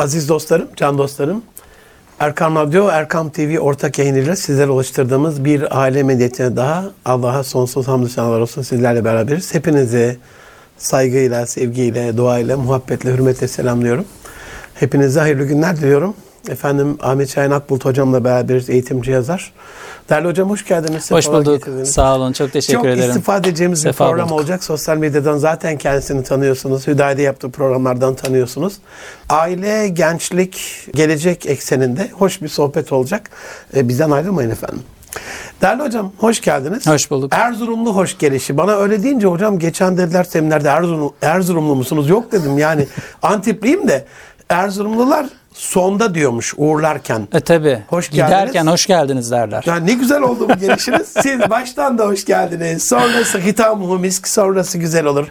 Aziz dostlarım, can dostlarım, Erkam Radyo, Erkam TV ortak yayınıyla sizlere ulaştırdığımız bir aile medyatine daha Allah'a sonsuz hamdü senalar olsun sizlerle beraberiz. Hepinizi saygıyla, sevgiyle, duayla, muhabbetle, hürmetle selamlıyorum. Hepinize hayırlı günler diliyorum. Efendim Ahmet Şahin Akbulut hocamla beraberiz, eğitimci yazar. Değerli hocam hoş geldiniz. Hoş bulduk. getirdiniz. Sağ olun. Çok teşekkür Çok ederim. istifade edeceğimiz bir Sefa program bulduk. olacak. Sosyal medyadan zaten kendisini tanıyorsunuz. Hüdayi'de yaptığı programlardan tanıyorsunuz. Aile, gençlik, gelecek ekseninde hoş bir sohbet olacak. Ee, bizden ayrılmayın efendim. Değerli hocam hoş geldiniz. Hoş bulduk. Erzurumlu hoş gelişi. Bana öyle deyince hocam geçen dediler seminerde Erzurum, Erzurumlu musunuz? Yok dedim yani Antipliyim de Erzurumlular sonda diyormuş uğurlarken. E tabi. Hoş geldiniz. Giderken hoş geldiniz derler. Ya ne güzel oldu bu gelişiniz. Siz baştan da hoş geldiniz. Sonrası hitamuhu misk, sonrası güzel olur.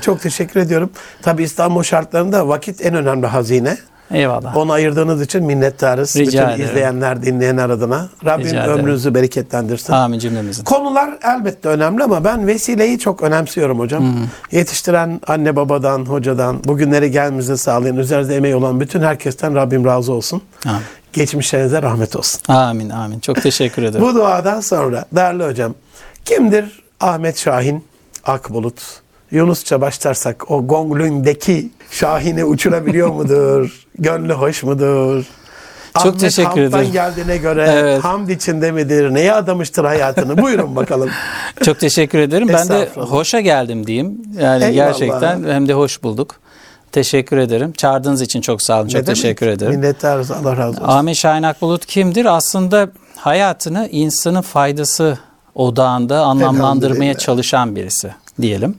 Çok teşekkür ediyorum. Tabii İstanbul şartlarında vakit en önemli hazine. Eyvallah. Onu ayırdığınız için minnettarız. Rica Bütün ederim. izleyenler, dinleyenler adına. Rabbim Rica ederim. ömrünüzü bereketlendirsin. Amin cümlemizin. Konular elbette önemli ama ben vesileyi çok önemsiyorum hocam. Yetiştiren anne babadan, hocadan, bugünlere gelmemizi sağlayan, üzerinde emeği olan bütün herkesten Rabbim razı olsun. Amin. Geçmişlerinize rahmet olsun. Amin amin. Çok teşekkür ederim. Bu duadan sonra değerli hocam kimdir Ahmet Şahin Akbulut? Yunusça başlarsak o gonglündeki Şahin'i uçurabiliyor mudur? Gönlü hoş mudur? Çok teşekkür Hamd'dan ederim. geldiğine göre Evet. hamd içinde midir? Neye adamıştır hayatını? Buyurun bakalım. Çok teşekkür ederim. Ben de hoşa geldim diyeyim. Yani Eyvallah. gerçekten hem de hoş bulduk. Teşekkür ederim. Çağırdığınız için çok sağ olun. Çok Ne demek? teşekkür ederim. Minnettarız. Allah razı olsun. Ahmet Şahin Akbulut kimdir? Aslında hayatını insanın faydası odağında anlamlandırmaya çalışan birisi diyelim.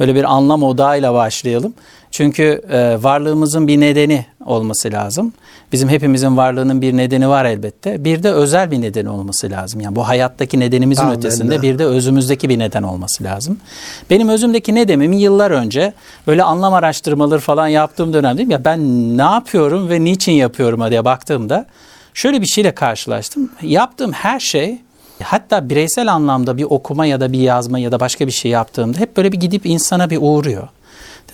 Böyle bir anlam odağıyla başlayalım. Çünkü e, varlığımızın bir nedeni olması lazım. Bizim hepimizin varlığının bir nedeni var elbette. Bir de özel bir nedeni olması lazım. Yani bu hayattaki nedenimizin Amenna. ötesinde bir de özümüzdeki bir neden olması lazım. Benim özümdeki nedenim yıllar önce böyle anlam araştırmaları falan yaptığım dönemde ya ben ne yapıyorum ve niçin yapıyorum diye baktığımda şöyle bir şeyle karşılaştım. Yaptığım her şey hatta bireysel anlamda bir okuma ya da bir yazma ya da başka bir şey yaptığımda hep böyle bir gidip insana bir uğruyor.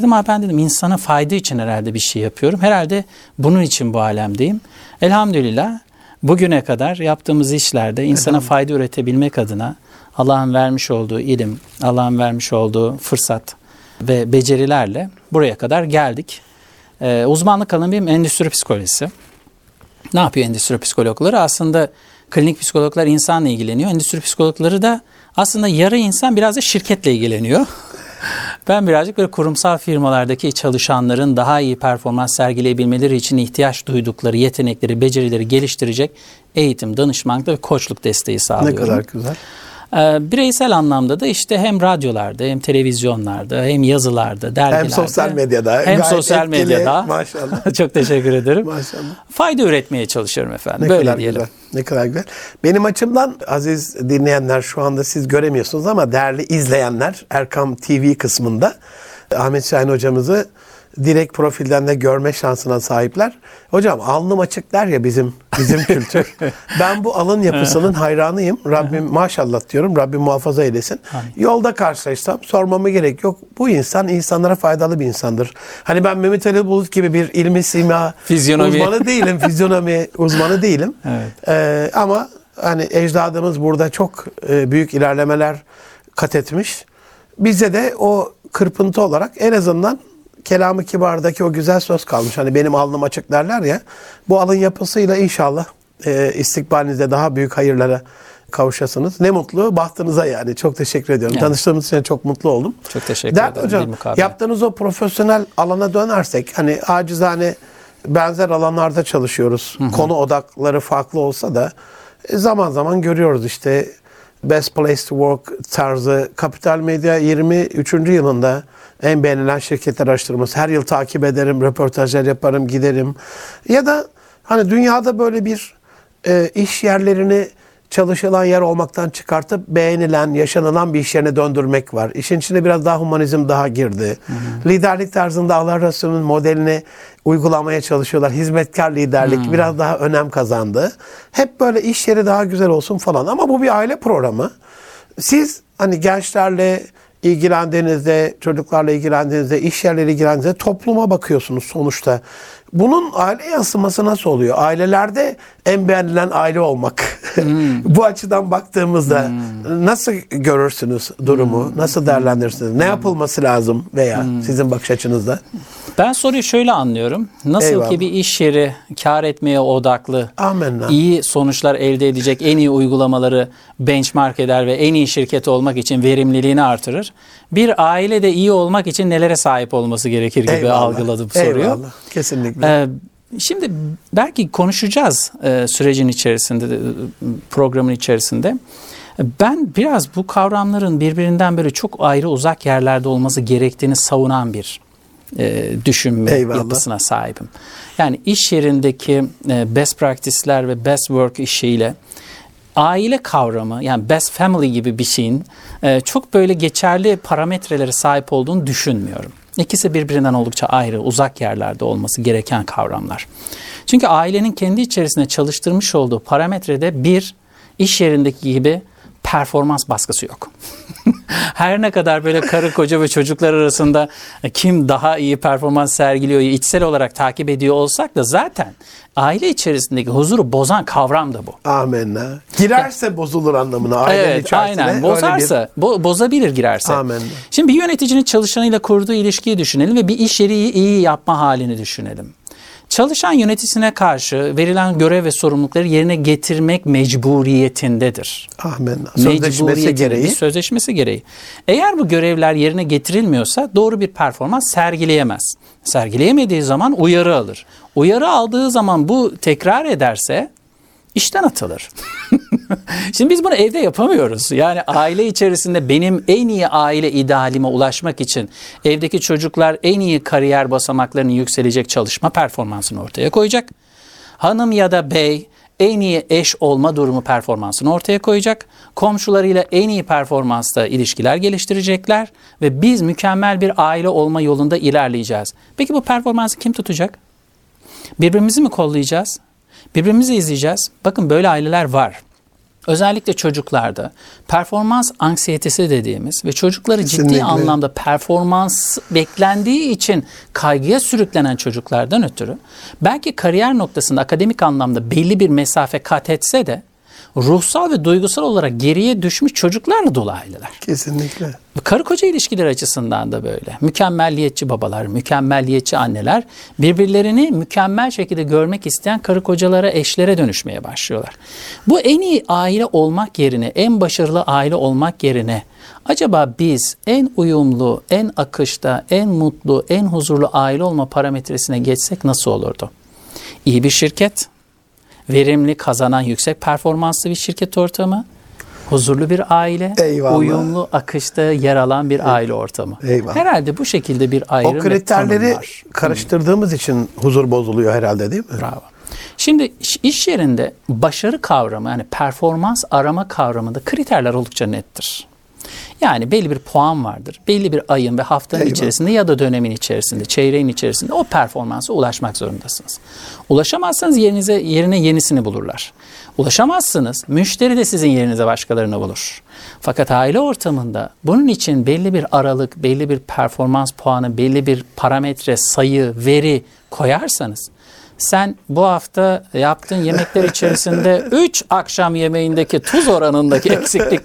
Dedim abi ben dedim insana fayda için herhalde bir şey yapıyorum. Herhalde bunun için bu alemdeyim. Elhamdülillah bugüne kadar yaptığımız işlerde insana fayda üretebilmek adına Allah'ın vermiş olduğu ilim, Allah'ın vermiş olduğu fırsat ve becerilerle buraya kadar geldik. Ee, uzmanlık alanım benim endüstri psikolojisi. Ne yapıyor endüstri psikologları? Aslında klinik psikologlar insanla ilgileniyor. Endüstri psikologları da aslında yarı insan biraz da şirketle ilgileniyor. Ben birazcık böyle kurumsal firmalardaki çalışanların daha iyi performans sergileyebilmeleri için ihtiyaç duydukları yetenekleri, becerileri geliştirecek eğitim, danışmanlık ve koçluk desteği Ne sağlıyorum. kadar güzel. Ee, bireysel anlamda da işte hem radyolarda hem televizyonlarda hem yazılarda, dergilerde. Hem sosyal medyada. Hem sosyal etkili. medyada. Maşallah. Çok teşekkür ederim. Maşallah. Fayda üretmeye çalışıyorum efendim. Ne Böyle kadar diyelim. güzel. Ne kadar güzel. Benim açımdan aziz dinleyenler şu anda siz göremiyorsunuz ama değerli izleyenler Erkam TV kısmında Ahmet Şahin hocamızı direkt profilden de görme şansına sahipler. Hocam alnım açık der ya bizim bizim kültür. ben bu alın yapısının hayranıyım. Rabbim maşallah diyorum. Rabbim muhafaza eylesin. Yolda karşılaşsam sormama gerek yok. Bu insan insanlara faydalı bir insandır. Hani ben Mehmet Ali Bulut gibi bir ilmi sima Fizyonomi. uzmanı değilim. Fizyonomi uzmanı değilim. Evet. Ee, ama hani ecdadımız burada çok e, büyük ilerlemeler kat etmiş. Bize de o kırpıntı olarak en azından kelamı kibardaki o güzel söz kalmış. Hani benim alnım açık derler ya. Bu alın yapısıyla inşallah e, istikbalinizde daha büyük hayırlara kavuşasınız. Ne mutlu bahtınıza yani. Çok teşekkür ediyorum. Yani. Tanıştığımız için çok mutlu oldum. Çok teşekkür Değerli ederim. Hocam, yaptığınız o profesyonel alana dönersek hani acizane benzer alanlarda çalışıyoruz. Konu odakları farklı olsa da e, zaman zaman görüyoruz işte Best Place to Work tarzı Kapital Medya 23. yılında en beğenilen şirketler araştırması. Her yıl takip ederim, röportajlar yaparım, giderim. Ya da hani dünyada böyle bir e, iş yerlerini çalışılan yer olmaktan çıkartıp beğenilen, yaşanılan bir iş yerine döndürmek var. İşin içine biraz daha humanizm daha girdi. Liderlik tarzında Allah Resulü'nün modelini uygulamaya çalışıyorlar. Hizmetkar liderlik biraz daha önem kazandı. Hep böyle iş yeri daha güzel olsun falan. Ama bu bir aile programı. Siz hani gençlerle ilgilendiğinizde, çocuklarla ilgilendiğinizde, iş yerleriyle ilgilendiğinizde topluma bakıyorsunuz sonuçta. Bunun aile yansıması nasıl oluyor? Ailelerde en beğenilen aile olmak. Hmm. Bu açıdan baktığımızda nasıl görürsünüz durumu? Hmm. Nasıl değerlendirirsiniz? Ne yapılması lazım veya sizin bakış açınızda? Ben soruyu şöyle anlıyorum. Nasıl Eyvallah. ki bir iş yeri kar etmeye odaklı, Amenna. iyi sonuçlar elde edecek en iyi uygulamaları benchmark eder ve en iyi şirket olmak için verimliliğini artırır. Bir aile de iyi olmak için nelere sahip olması gerekir gibi Eyvallah. algıladım soruyu. Eyvallah. Kesinlikle. Ee, şimdi belki konuşacağız e, sürecin içerisinde, de, programın içerisinde. Ben biraz bu kavramların birbirinden böyle çok ayrı uzak yerlerde olması gerektiğini savunan bir e, düşünme Eyvallah. yapısına sahibim. Yani iş yerindeki e, best practice'ler ve best work işiyle aile kavramı yani best family gibi bir şeyin e, çok böyle geçerli parametrelere sahip olduğunu düşünmüyorum. İkisi birbirinden oldukça ayrı, uzak yerlerde olması gereken kavramlar. Çünkü ailenin kendi içerisinde çalıştırmış olduğu parametrede bir iş yerindeki gibi performans baskısı yok. Her ne kadar böyle karı koca ve çocuklar arasında kim daha iyi performans sergiliyor içsel olarak takip ediyor olsak da zaten aile içerisindeki huzuru bozan kavram da bu. Amenna. Girerse bozulur anlamına. Ailenin Evet, içerisine aynen. Bozarsa, bo- bozabilir girerse. Amenna. Şimdi bir yöneticinin çalışanıyla kurduğu ilişkiyi düşünelim ve bir iş yeri iyi yapma halini düşünelim. Çalışan yöneticisine karşı verilen görev ve sorumlulukları yerine getirmek mecburiyetindedir. bir amenna. Sözleşmesi gereği. sözleşmesi gereği. Eğer bu görevler yerine getirilmiyorsa doğru bir performans sergileyemez. Sergileyemediği zaman uyarı alır. Uyarı aldığı zaman bu tekrar ederse işten atılır. Şimdi biz bunu evde yapamıyoruz. Yani aile içerisinde benim en iyi aile idealime ulaşmak için evdeki çocuklar en iyi kariyer basamaklarını yükselecek çalışma performansını ortaya koyacak. Hanım ya da bey en iyi eş olma durumu performansını ortaya koyacak. Komşularıyla en iyi performansta ilişkiler geliştirecekler ve biz mükemmel bir aile olma yolunda ilerleyeceğiz. Peki bu performansı kim tutacak? Birbirimizi mi kollayacağız? Birbirimizi izleyeceğiz. Bakın böyle aileler var. Özellikle çocuklarda performans anksiyetesi dediğimiz ve çocukları ciddi Kesinlikle. anlamda performans beklendiği için kaygıya sürüklenen çocuklardan ötürü belki kariyer noktasında akademik anlamda belli bir mesafe kat etse de ruhsal ve duygusal olarak geriye düşmüş çocuklarla dolu aileler. Kesinlikle. Karı koca ilişkiler açısından da böyle. Mükemmelliyetçi babalar, mükemmelliyetçi anneler birbirlerini mükemmel şekilde görmek isteyen karı kocalara, eşlere dönüşmeye başlıyorlar. Bu en iyi aile olmak yerine, en başarılı aile olmak yerine acaba biz en uyumlu, en akışta, en mutlu, en huzurlu aile olma parametresine geçsek nasıl olurdu? İyi bir şirket, verimli, kazanan, yüksek performanslı bir şirket ortamı, huzurlu bir aile, Eyvallah. uyumlu akışta yer alan bir aile ortamı. Eyvallah. Herhalde bu şekilde bir ayrım O kriterleri tanım var. karıştırdığımız için huzur bozuluyor herhalde değil mi? Bravo. Şimdi iş yerinde başarı kavramı yani performans arama kavramında kriterler oldukça nettir. Yani belli bir puan vardır. Belli bir ayın ve haftanın Eyvallah. içerisinde ya da dönemin içerisinde, çeyreğin içerisinde o performansa ulaşmak zorundasınız. Ulaşamazsanız yerinize yerine yenisini bulurlar. Ulaşamazsınız, müşteri de sizin yerinize başkalarını bulur. Fakat aile ortamında bunun için belli bir aralık, belli bir performans puanı, belli bir parametre, sayı, veri koyarsanız sen bu hafta yaptığın yemekler içerisinde 3 akşam yemeğindeki tuz oranındaki eksiklik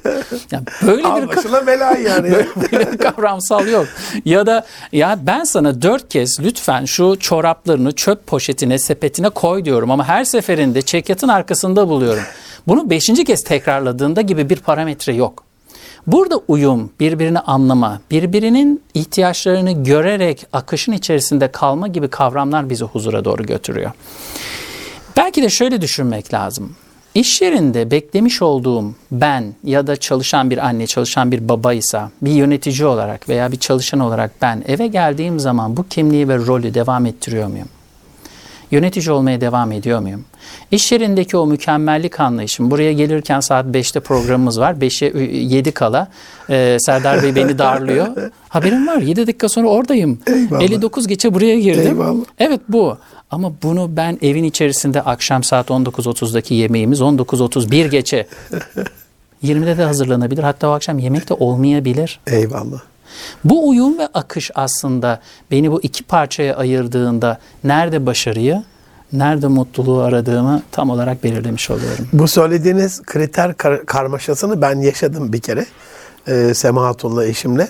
yani böyle bir bela yani. böyle bir kavramsal yok. Ya da ya ben sana dört kez lütfen şu çoraplarını çöp poşetine, sepetine koy diyorum ama her seferinde çekyatın arkasında buluyorum. Bunu beşinci kez tekrarladığında gibi bir parametre yok. Burada uyum, birbirini anlama, birbirinin ihtiyaçlarını görerek akışın içerisinde kalma gibi kavramlar bizi huzura doğru götürüyor. Belki de şöyle düşünmek lazım. İş yerinde beklemiş olduğum ben ya da çalışan bir anne, çalışan bir babaysa, bir yönetici olarak veya bir çalışan olarak ben eve geldiğim zaman bu kimliği ve rolü devam ettiriyor muyum? Yönetici olmaya devam ediyor muyum? İş yerindeki o mükemmellik anlayışım. Buraya gelirken saat 5'te programımız var. 5'e 7 kala e, Serdar Bey beni darlıyor. Haberim var 7 dakika sonra oradayım. Eyvallah. 59 geçe buraya girdim. Eyvallah. Evet bu. Ama bunu ben evin içerisinde akşam saat 19.30'daki yemeğimiz 19.31 geçe 20'de de hazırlanabilir. Hatta o akşam yemek de olmayabilir. Eyvallah. Bu uyum ve akış aslında beni bu iki parçaya ayırdığında nerede başarıyı, nerede mutluluğu aradığımı tam olarak belirlemiş oluyorum. Bu söylediğiniz kriter kar- karmaşasını ben yaşadım bir kere. Ee, Sema Hatun'la eşimle.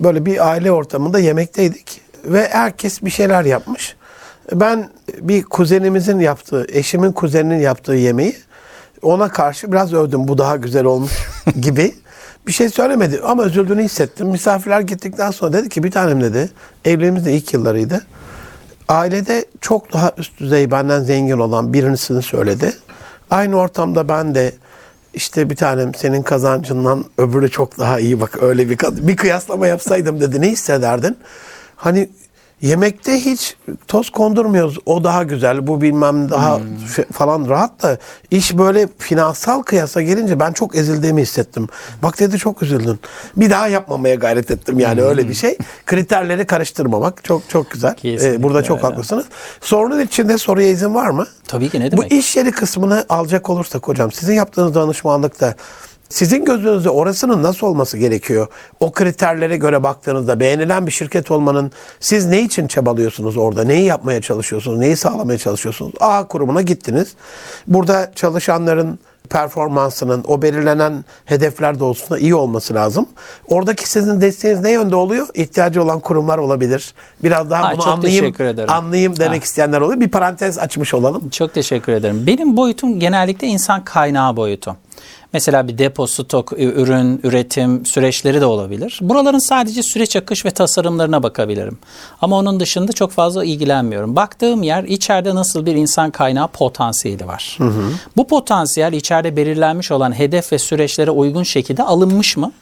Böyle bir aile ortamında yemekteydik ve herkes bir şeyler yapmış. Ben bir kuzenimizin yaptığı, eşimin kuzeninin yaptığı yemeği ona karşı biraz övdüm. Bu daha güzel olmuş gibi. Bir şey söylemedi ama üzüldüğünü hissettim. Misafirler gittikten sonra dedi ki bir tanem dedi. Evliliğimizde ilk yıllarıydı. Ailede çok daha üst düzey benden zengin olan birisini söyledi. Aynı ortamda ben de işte bir tanem senin kazancından öbürü çok daha iyi bak öyle bir bir kıyaslama yapsaydım dedi ne hissederdin? Hani yemekte hiç toz kondurmuyoruz. O daha güzel, bu bilmem daha f- falan rahat da iş böyle finansal kıyasa gelince ben çok ezildiğimi hissettim. Bak dedi çok üzüldün. Bir daha yapmamaya gayret ettim yani öyle bir şey. Kriterleri karıştırmamak çok çok güzel. Kesinlikle Ee, burada çok öyle. haklısınız. Sorunun içinde soruya izin var mı? Tabii ki ne Bu demek? iş yeri kısmını alacak olursak hocam sizin yaptığınız danışmanlıkta sizin gözünüzde orasının nasıl olması gerekiyor? O kriterlere göre baktığınızda beğenilen bir şirket olmanın siz ne için çabalıyorsunuz orada? Neyi yapmaya çalışıyorsunuz? Neyi sağlamaya çalışıyorsunuz? A kurumuna gittiniz. Burada çalışanların performansının o belirlenen hedefler doğrultusunda iyi olması lazım. Oradaki sizin desteğiniz ne yönde oluyor? İhtiyacı olan kurumlar olabilir. Biraz daha Ay, bunu anlayayım, anlayayım demek Ha. isteyenler oluyor. Bir parantez açmış olalım. Çok teşekkür ederim. Benim boyutum genellikle insan kaynağı boyutu. Mesela bir depo, stok, ürün, üretim süreçleri de olabilir. Buraların sadece süreç akış ve tasarımlarına bakabilirim. Ama onun dışında çok fazla ilgilenmiyorum. Baktığım yer içeride nasıl bir insan kaynağı potansiyeli var. Bu potansiyel içeride belirlenmiş olan hedef ve süreçlere uygun şekilde alınmış mı?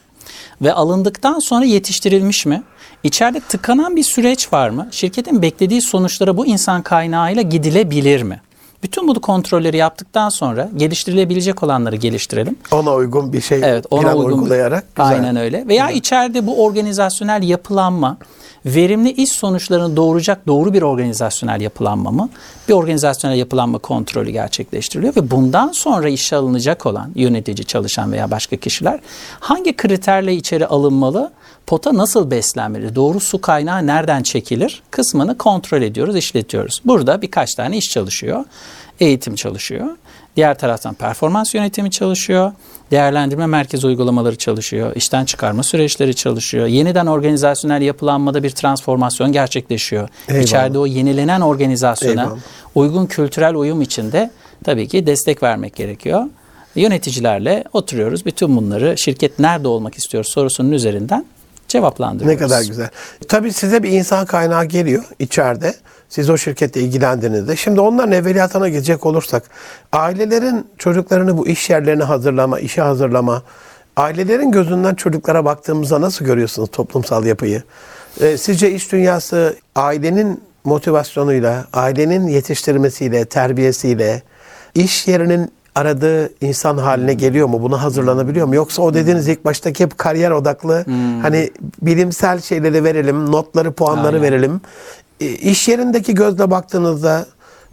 Ve alındıktan sonra yetiştirilmiş mi? İçeride tıkanan bir süreç var mı? Şirketin beklediği sonuçlara bu insan kaynağıyla gidilebilir mi? Bütün bu kontrolleri yaptıktan sonra geliştirilebilecek olanları geliştirelim. Ona uygun bir şey Evet, ona plan uygun uygulayarak. güzel. Aynen öyle. Veya içeride bu organizasyonel yapılanma verimli iş sonuçlarını doğuracak doğru bir organizasyonel yapılanma mı? Bir organizasyonel yapılanma kontrolü gerçekleştiriliyor ve bundan sonra işe alınacak olan yönetici, çalışan veya başka kişiler hangi kriterle içeri alınmalı? Pota nasıl beslenmeli? Doğru su kaynağı nereden çekilir? Kısmını kontrol ediyoruz, işletiyoruz. Burada birkaç tane iş çalışıyor. Eğitim çalışıyor. Diğer taraftan performans yönetimi çalışıyor. Değerlendirme merkezi uygulamaları çalışıyor. işten çıkarma süreçleri çalışıyor. Yeniden organizasyonel yapılanmada bir transformasyon gerçekleşiyor. Eyvallah. İçeride o yenilenen organizasyona Eyvallah. uygun kültürel uyum içinde tabii ki destek vermek gerekiyor. Yöneticilerle oturuyoruz. Bütün bunları şirket nerede olmak istiyor sorusunun üzerinden Ne cevaplandırıyoruz. kadar güzel. Tabii size bir insan kaynağı geliyor içeride. Siz o şirkette ilgilendiğinizde. Şimdi onların evveliyatına gelecek olursak ailelerin çocuklarını bu iş yerlerine hazırlama, işe hazırlama, ailelerin gözünden çocuklara baktığımızda nasıl görüyorsunuz toplumsal yapıyı? Ee, sizce iş dünyası ailenin motivasyonuyla, ailenin yetiştirmesiyle, terbiyesiyle, iş yerinin aradığı insan haline geliyor mu? Buna hazırlanabiliyor mu? Yoksa o dediğiniz ilk baştaki hep kariyer odaklı hani bilimsel şeyleri verelim, notları, puanları Aynen. verelim. E, İş yerindeki gözle baktığınızda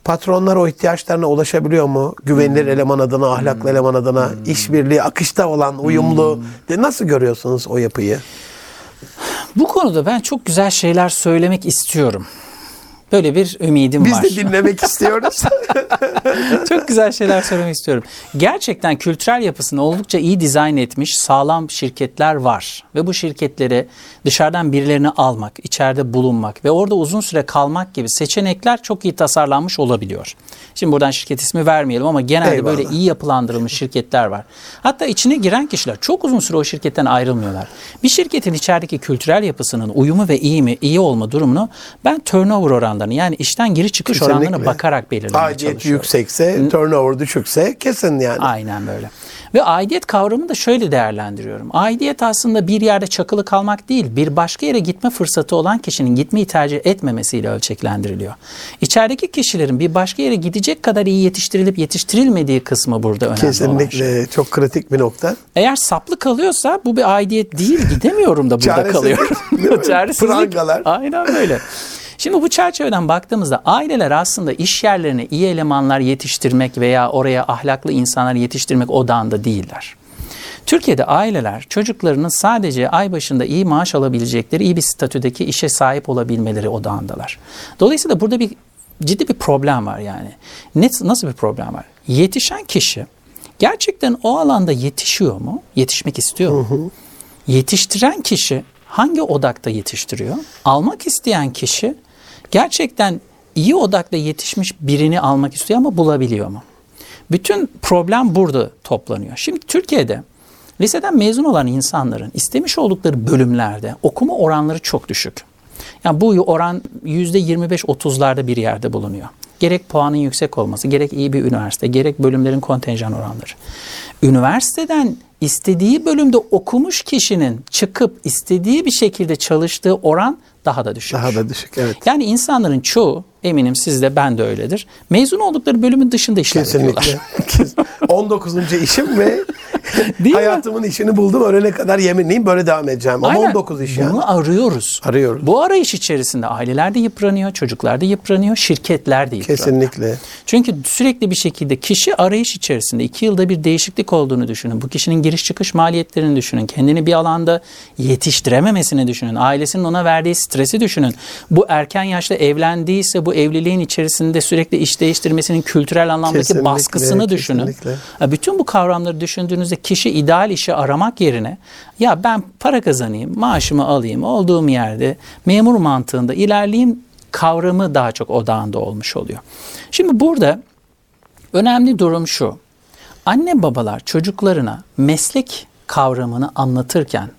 patronlar o ihtiyaçlarına ulaşabiliyor mu? Güvenilir eleman adına, ahlaklı eleman adına, işbirliği, akışta olan, uyumlu. De nasıl görüyorsunuz o yapıyı? Bu konuda ben çok güzel şeyler söylemek istiyorum. Böyle bir ümidim Biz var. de dinlemek istiyoruz. Çok güzel şeyler söylemek istiyorum. Gerçekten kültürel yapısını oldukça iyi dizayn etmiş sağlam şirketler var. Ve bu şirketleri dışarıdan birilerini almak, içeride bulunmak ve orada uzun süre kalmak gibi seçenekler çok iyi tasarlanmış olabiliyor. Şimdi buradan şirket ismi vermeyelim ama genelde Eyvallah. böyle iyi yapılandırılmış şirketler var. Hatta içine giren kişiler çok uzun süre o şirketten ayrılmıyorlar. Bir şirketin içerideki kültürel yapısının uyumu ve iyi mi, iyi olma durumunu ben turnover oranlarını yani işten giri çıkış oranlarına Kesinlikle. bakarak belirlemeye Aidiyet çalışıyorum. yüksekse, turnover düşükse kesin yani. Aynen böyle. Ve aidiyet kavramını da şöyle değerlendiriyorum. Aidiyet aslında bir yerde çakılı kalmak değil, bir başka yere gitme fırsatı olan kişinin gitmeyi tercih etmemesiyle ölçeklendiriliyor. İçerideki kişilerin bir başka yere gidecek kadar iyi yetiştirilip yetiştirilmediği kısmı burada önemli olan şey. Kesinlikle çok kritik bir nokta. Eğer saplı kalıyorsa bu bir aidiyet değil, gidemiyorum da burada Çaresizlik, kalıyorum. Çaresizlik. Prangalar. Aynen böyle. Şimdi bu çerçeveden baktığımızda aileler aslında iş yerlerine iyi elemanlar yetiştirmek veya oraya ahlaklı insanlar yetiştirmek odağında değiller. Türkiye'de aileler çocuklarının sadece ay başında iyi maaş alabilecekleri, iyi bir statüdeki işe sahip olabilmeleri odağındalar. Dolayısıyla burada bir ciddi bir problem var yani. Ne, nasıl bir problem var? Yetişen kişi gerçekten o alanda yetişiyor mu? Yetişmek istiyor mu? Yetiştiren kişi hangi odakta yetiştiriyor? Almak isteyen kişi gerçekten iyi odakta yetişmiş birini almak istiyor ama bulabiliyor mu? Bütün problem burada toplanıyor. Şimdi Türkiye'de liseden mezun olan insanların istemiş oldukları bölümlerde okuma oranları çok düşük. Yani bu oran %25-30'larda bir yerde bulunuyor. Gerek puanın yüksek olması, gerek iyi bir üniversite, gerek bölümlerin kontenjan oranları. Üniversiteden istediği bölümde okumuş kişinin çıkıp istediği bir şekilde çalıştığı oran daha da düşük. Daha da düşük evet. Yani insanların çoğu eminim siz de ben de öyledir. Mezun oldukları bölümün dışında işler Kesinlikle. yapıyorlar. 19. işim ve Değil mi? hayatımın işini buldum. Ölene kadar yeminliyim böyle devam edeceğim. Ama Aynen. 19 iş yani. Bunu arıyoruz. Arıyoruz. Bu arayış içerisinde aileler de yıpranıyor, çocuklar da yıpranıyor, şirketler de yıpranıyor. Kesinlikle. Çünkü sürekli bir şekilde kişi arayış içerisinde iki yılda bir değişiklik olduğunu düşünün. Bu kişinin giriş çıkış maliyetlerini düşünün. Kendini bir alanda yetiştirememesini düşünün. Ailesinin ona verdiği stresi düşünün. Bu erken yaşta evlendiyse bu evliliğin içerisinde sürekli iş değiştirmesinin kültürel anlamdaki Kesinlikle, baskısını düşünün. kesinlikle. Bütün bu kavramları düşündüğünüzde kişi ideal işi aramak yerine ya ben para kazanayım, maaşımı alayım, olduğum yerde memur mantığında ilerleyeyim kavramı daha çok odağında olmuş oluyor. Şimdi burada önemli durum şu. Anne babalar çocuklarına meslek kavramını anlatırken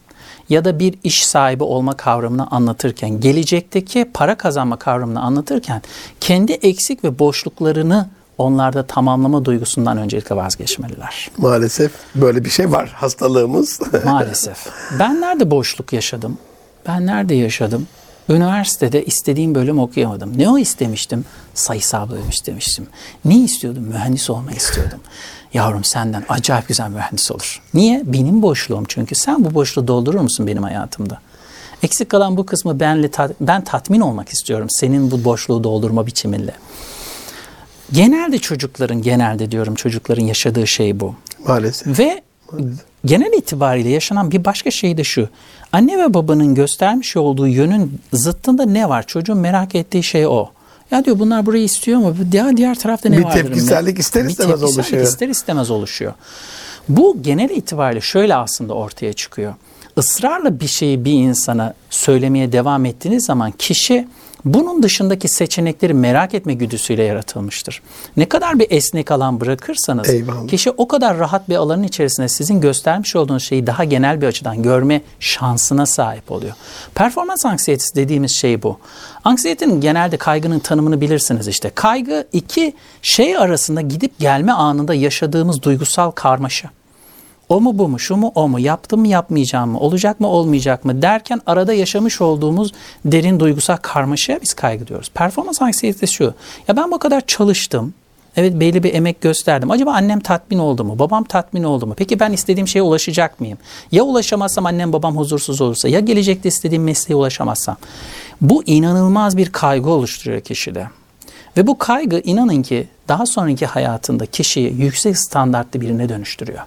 ya da bir iş sahibi olma kavramını anlatırken, gelecekteki para kazanma kavramını anlatırken kendi eksik ve boşluklarını onlarda tamamlama duygusundan öncelikle vazgeçmeliler. Maalesef böyle bir şey var hastalığımız. Maalesef. Ben nerede boşluk yaşadım? Ben nerede yaşadım? Üniversitede istediğim bölüm okuyamadım. Ne o istemiştim? Sayısal bölüm istemiştim. Ne istiyordum? Mühendis olmak istiyordum. Yavrum senden acayip güzel mühendis olur. Niye? Benim boşluğum çünkü. Sen bu boşluğu doldurur musun benim hayatımda? Eksik kalan bu kısmı benle ben tatmin olmak istiyorum senin bu boşluğu doldurma biçiminle. Genelde çocukların, genelde diyorum çocukların yaşadığı şey bu. Maalesef. Ve genel itibariyle yaşanan bir başka şey de şu. Anne ve babanın göstermiş olduğu yönün zıttında ne var? Çocuğun merak ettiği şey o. Ya diyor bunlar burayı istiyor mu? Diğer, diğer tarafta ne Bir vardır? tepkisellik ister Bir istemez tepkisellik oluşuyor. ister istemez oluşuyor. Bu genel itibariyle şöyle aslında ortaya çıkıyor. Israrla bir şeyi bir insana söylemeye devam ettiğiniz zaman kişi bunun dışındaki seçenekleri merak etme güdüsüyle yaratılmıştır. Ne kadar bir esnek alan bırakırsanız Eyvallah. kişi o kadar rahat bir alanın içerisinde sizin göstermiş olduğunuz şeyi daha genel bir açıdan görme şansına sahip oluyor. Performans anksiyetesi dediğimiz şey bu. Anksiyetenin genelde kaygının tanımını bilirsiniz işte. Kaygı iki şey arasında gidip gelme anında yaşadığımız duygusal karmaşa. O mu bu mu şu mu o mu yaptım mı yapmayacağım mı olacak mı olmayacak mı derken arada yaşamış olduğumuz derin duygusal karmaşaya biz kaygı diyoruz. Performans anksiyetesi şu ya ben bu kadar çalıştım evet belli bir emek gösterdim acaba annem tatmin oldu mu babam tatmin oldu mu peki ben istediğim şeye ulaşacak mıyım ya ulaşamazsam annem babam huzursuz olursa ya gelecekte istediğim mesleğe ulaşamazsam bu inanılmaz bir kaygı oluşturuyor kişide. Ve bu kaygı inanın ki daha sonraki hayatında kişiyi yüksek standartlı birine dönüştürüyor.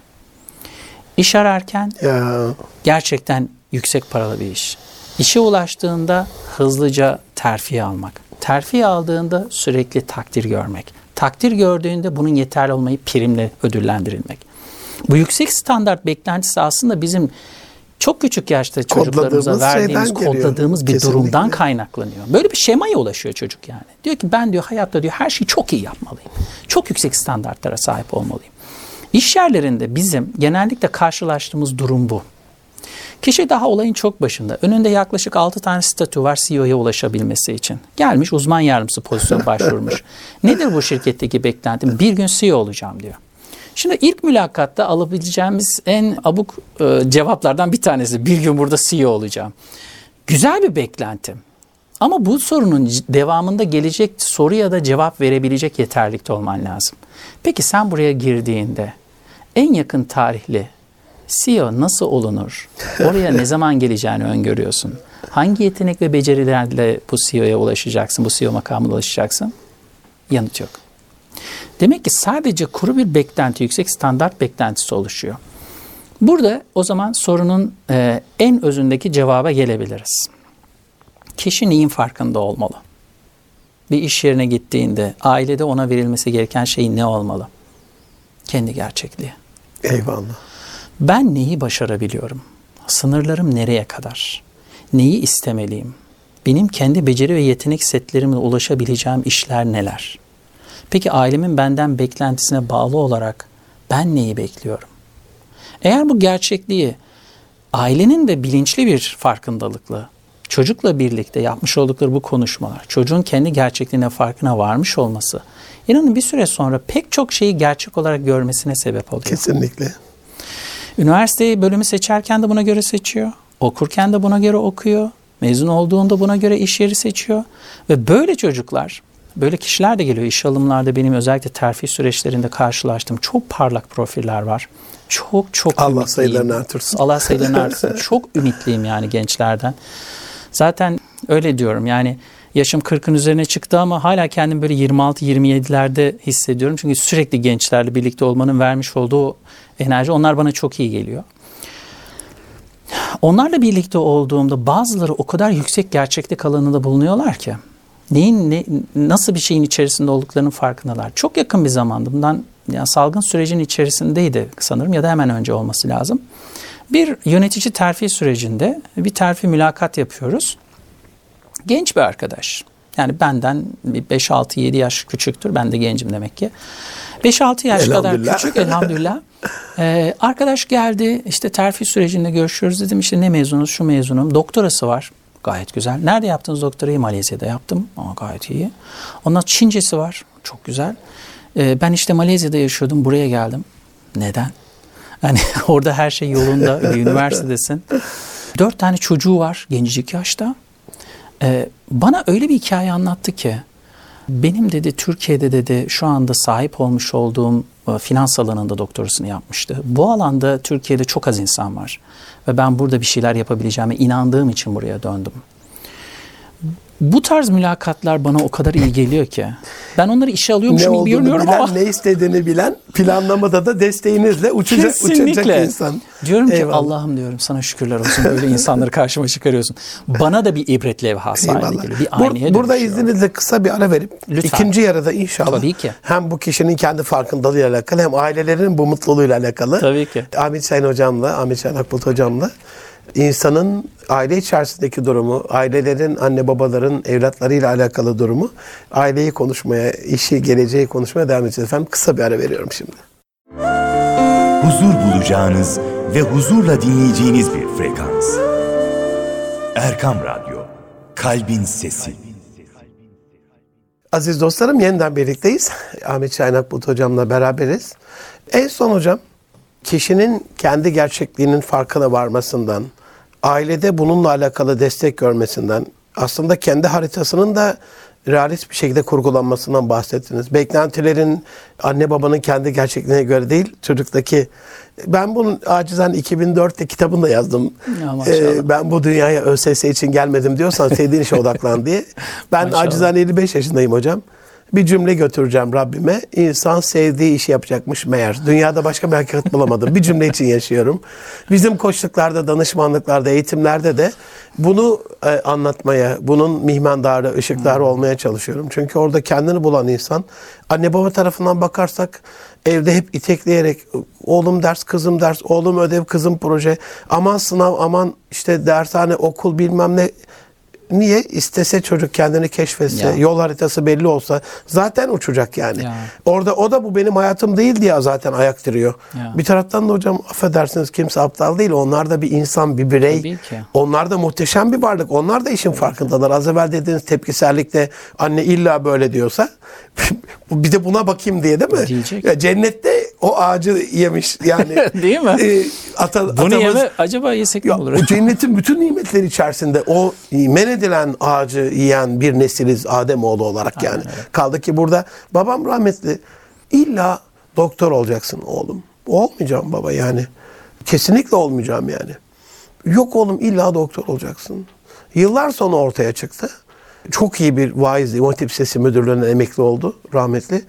İş ararken Ya gerçekten yüksek paralı bir iş. İşe ulaştığında hızlıca terfi almak. Terfi aldığında sürekli takdir görmek. Takdir gördüğünde bunun yeterli olmayı primle ödüllendirilmek. Bu yüksek standart beklentisi aslında bizim çok küçük yaşta çocuklarımıza verdiğimiz, geliyor. kodladığımız bir Kesinlikle. durumdan kaynaklanıyor. Böyle bir şemaya ulaşıyor çocuk yani. Diyor ki ben diyor hayatta diyor her şeyi çok iyi yapmalıyım. Çok yüksek standartlara sahip olmalıyım. İş yerlerinde bizim genellikle karşılaştığımız durum bu. Kişi daha olayın çok başında. Önünde yaklaşık 6 tane statü var CEO'ya ulaşabilmesi için. Gelmiş uzman yardımcısı pozisyona başvurmuş. Nedir bu şirketteki beklentim? Bir gün CEO olacağım diyor. Şimdi ilk mülakatta alabileceğimiz en abuk e, cevaplardan bir tanesi. Bir gün burada CEO olacağım. Güzel bir beklentim. Ama bu sorunun devamında gelecek soru ya da cevap verebilecek yeterlikte olman lazım. Peki sen buraya girdiğinde en yakın tarihli CEO nasıl olunur? Oraya ne zaman geleceğini öngörüyorsun? Hangi yetenek ve becerilerle bu CEO'ya ulaşacaksın, bu CEO makamına ulaşacaksın? Yanıt yok. Demek ki sadece kuru bir beklenti, yüksek standart beklentisi oluşuyor. Burada o zaman sorunun e, en özündeki cevaba gelebiliriz. Kişi neyin farkında olmalı? Bir iş yerine gittiğinde ailede ona verilmesi gereken şey ne olmalı? Kendi gerçekliği. Eyvallah. Ben neyi başarabiliyorum? Sınırlarım nereye kadar? Neyi istemeliyim? Benim kendi beceri ve yetenek setlerimle ulaşabileceğim işler neler? Peki ailemin benden beklentisine bağlı olarak ben neyi bekliyorum? Eğer bu gerçekliği ailenin de bilinçli bir farkındalıkla çocukla birlikte yapmış oldukları bu konuşmalar, çocuğun kendi gerçekliğine farkına varmış olması, inanın bir süre sonra pek çok şeyi gerçek olarak görmesine sebep oluyor. Kesinlikle. Üniversiteyi bölümü seçerken de buna göre seçiyor. Okurken de buna göre okuyor. Mezun olduğunda buna göre iş yeri seçiyor. Ve böyle çocuklar, böyle kişiler de geliyor. İş alımlarda benim özellikle terfi süreçlerinde karşılaştığım çok parlak profiller var. Çok çok Allah ümitliyim. sayılarını artırsın. Allah sayılarını artırsın. çok ümitliyim yani gençlerden. Zaten öyle diyorum yani yaşım 40'ın üzerine çıktı ama hala kendimi böyle 26-27'lerde hissediyorum. Çünkü sürekli gençlerle birlikte olmanın vermiş olduğu enerji onlar bana çok iyi geliyor. Onlarla birlikte olduğumda bazıları o kadar yüksek gerçeklik alanında bulunuyorlar ki neyin ne, nasıl bir şeyin içerisinde olduklarının farkındalar. Çok yakın bir zamanda bundan yani salgın sürecin içerisindeydi sanırım ya da hemen önce olması lazım. Bir yönetici terfi sürecinde bir terfi mülakat yapıyoruz. Genç bir arkadaş. Yani benden bir 5-6-7 yaş küçüktür. Ben de gencim demek ki. 5-6 yaş kadar küçük elhamdülillah. Ee, arkadaş geldi işte terfi sürecinde görüşüyoruz dedim işte ne mezunuz şu mezunum doktorası var gayet güzel. Nerede yaptınız doktorayı? Malezya'da yaptım ama gayet iyi. Ondan Çincesi var çok güzel. Ee, ben işte Malezya'da yaşıyordum buraya geldim. Neden? Hani orada her şey yolunda üniversitedesin. Dört tane çocuğu var gencecik yaşta. Ee, bana öyle bir hikaye anlattı ki benim dedi Türkiye'de dedi şu anda sahip olmuş olduğum e, finans alanında doktorasını yapmıştı. Bu alanda Türkiye'de çok az insan var ve ben burada bir şeyler yapabileceğime inandığım için buraya döndüm. Bu tarz mülakatlar bana o kadar iyi geliyor ki. Ben onları işe Ne alıyormuşum gibi olduğunu görünüyorum bilen, ama ne istediğini bilen, planlamada da desteğinizle uçacak, uçacak Kesinlikle. insan. Diyorum ki Eyvallah. Allah'ım diyorum sana şükürler olsun böyle insanları karşıma çıkarıyorsun. Bana da bir ibret levhası haline geliyor. Bir Bur- aynaya burada dönüşüyor. izninizle kısa bir ara verip Lütfen. ikinci yarıda inşallah Tabii ki. hem bu kişinin kendi farkındalığıyla alakalı hem ailelerinin bu mutluluğuyla alakalı. Tabii ki. Ahmet Şahin hocamla, Ahmet Şahin Akbulut hocamla insanın aile içerisindeki durumu, ailelerin, anne babaların evlatlarıyla alakalı durumu, aileyi konuşmaya, işi, geleceği konuşmaya devam edeceğiz. Efendim kısa bir ara veriyorum şimdi. huzur bulacağınız ve huzurla dinleyeceğiniz bir frekans. Erkam Radyo, Kalbin Sesi. Aziz dostlarım yeniden birlikteyiz. Ahmet Şahin Akbulut hocamla beraberiz. En son hocam kişinin kendi gerçekliğinin farkına varmasından, ailede bununla alakalı destek görmesinden, aslında kendi haritasının da realist bir şekilde kurgulanmasından bahsettiniz. Beklentilerin anne babanın kendi gerçekliğine göre değil, çocuktaki ben bunun acizan 2004'te kitabını da yazdım. Ee, ben bu dünyaya ÖSS için gelmedim diyorsan sevdiğin işe odaklan diye. Ben Maşallah. acizane 55 yaşındayım hocam. Bir cümle götüreceğim Rabbime. İnsan sevdiği işi yapacakmış meğer. Dünyada başka bir hakikat bulamadım. Bir cümle için yaşıyorum. Bizim koçluklarda, danışmanlıklarda, eğitimlerde de bunu e, anlatmaya, bunun mihmandarı, ışıkları olmaya çalışıyorum. Çünkü orada kendini bulan insan, anne baba tarafından bakarsak evde hep itekleyerek oğlum ders, kızım ders, oğlum ödev, kızım proje, aman sınav, aman işte dershane, okul bilmem ne Niye? İstese çocuk kendini keşfetse, Ya. yol haritası belli olsa zaten uçacak yani. Ya. Orada o da bu benim hayatım değil diye zaten ayak diriyor. Ya. Bir taraftan da hocam affedersiniz kimse aptal değil. Onlar da bir insan, bir birey. Onlar da muhteşem bir varlık. Onlar da işin farkındalar. Az evvel dediğiniz tepkisellikle anne illa böyle diyorsa bir de buna bakayım diye değil mi? Diyecek. Ya cennette o ağacı yemiş yani. Değil mi? E, ata, Bunu atamız- yeme acaba yesek ne ya, olur? o cennetin bütün nimetleri içerisinde o men edilen ağacı yiyen bir nesiliz Ademoğlu olarak yani. Kaldı ki burada babam rahmetli illa doktor olacaksın oğlum. Olmayacağım baba yani. Kesinlikle olmayacağım yani. Yok oğlum illa doktor olacaksın. Yıllar sonra ortaya çıktı. Çok iyi bir vaiz, İmam Hatip Sesi Müdürlüğü'nden emekli oldu rahmetli.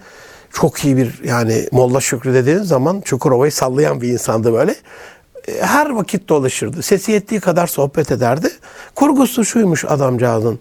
Çok iyi bir yani Molla Şükrü dediğiniz zaman Çukurova'yı sallayan bir insandı böyle. e, her vakit dolaşırdı. Sesi yettiği kadar sohbet ederdi. Kurgusu şuymuş adamcağızın.